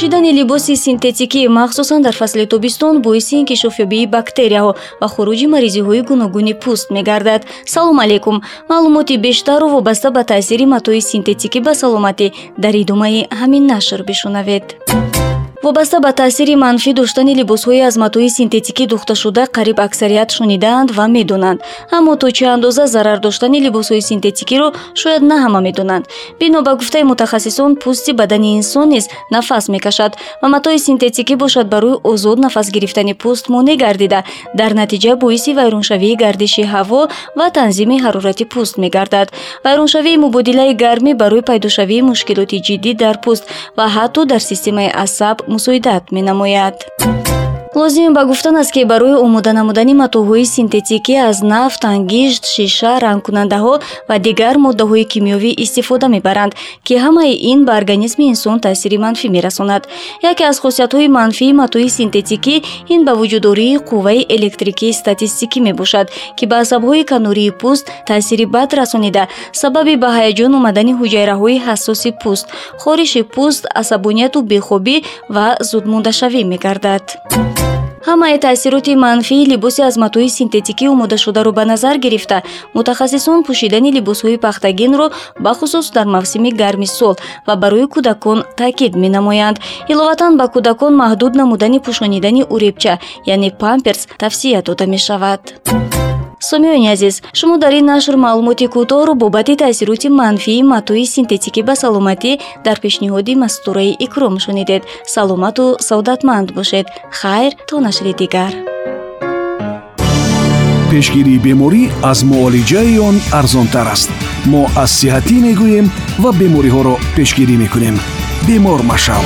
пӯшидани либоси синтетикӣ махсусан дар фасли тобистон боиси инкишофёбии бактерияҳо ва хуруҷи маризиҳои гуногуни пӯст мегардад. Салом алейкум. Маълумоти бештару вобаста ба таъсири матои синтетикӣ ба саломатӣ дар идомаи ҳамин нашр бишунавед вобаста ба таъсири манфӣ доштани либосҳои аз матои синтетикӣ духташуда қариб аксарият шунидаанд ва медонанд. Аммо то чӣ андоза зарар доштани либосҳои синтетикиро шояд на ҳама медонанд. Бино ба гуфтаи мутахассисон пӯсти бадани инсон низ нафас мекашад. Ва матои синтетикӣ бошад барои озод нафас гирифтани пӯст монеъ гардида. Дар натиҷа боиси вайроншавии гардиши ҳаво ва танзими ҳарорати пӯст мегардад. Вайроншавии мубодилаи гармӣ барои пайдошавии мушкилоти ҷиддӣ дар пӯст ва ҳатто дар системаи асаб мусоидат менамояд лозим ба гуфтан аст ки барои омода намудани матоъҳои синтетикӣ аз нафт ангишт шиша рангкунандаҳо ва дигар моддаҳои кимиёвӣ истифода мебаранд ки ҳамаи ин ба организми инсон таъсири манфӣ мерасонад. Яке аз хусиятҳои манфии матои синтетикӣ ин ба вуҷудории қувваи электрикии статистикӣ мебошад ки ба асабҳои канории пӯст таъсири бад расонида сабаби ба ҳаяҷон омадани ҳуҷайраҳои ҳассоси пӯст хориши пӯст асабонияду бехобӣ ва зудмондашавӣ мегардад ҳамаи таъсироти манфии либоси аз матои синтетикӣ омодашударо ба назар гирифта. Мутахассисон пӯшидани либосҳои пахтагинро бахусус дар мавсими гарми сол ва барои кӯдакон таъкид менамоянд. Иловатан ба кӯдакон маҳдуд намудани пӯшонидани уребча яъне памперс тавсия дода мешавад сомиёни азиз шумо дар ин нашр маълумоти кӯтоҳро бобати таъсироти манфии матои синтетикӣ ба саломатӣ дар пешниҳоди мастураи икром шунидед. Саломату саодатманд бошед. Хайр то нашри дигар. Пешгирии беморӣ аз муолиҷаи он арзонтар аст. Мо аз сиҳатӣ мегӯем ва бемориҳоро пешгирӣ мекунем. Бемор машав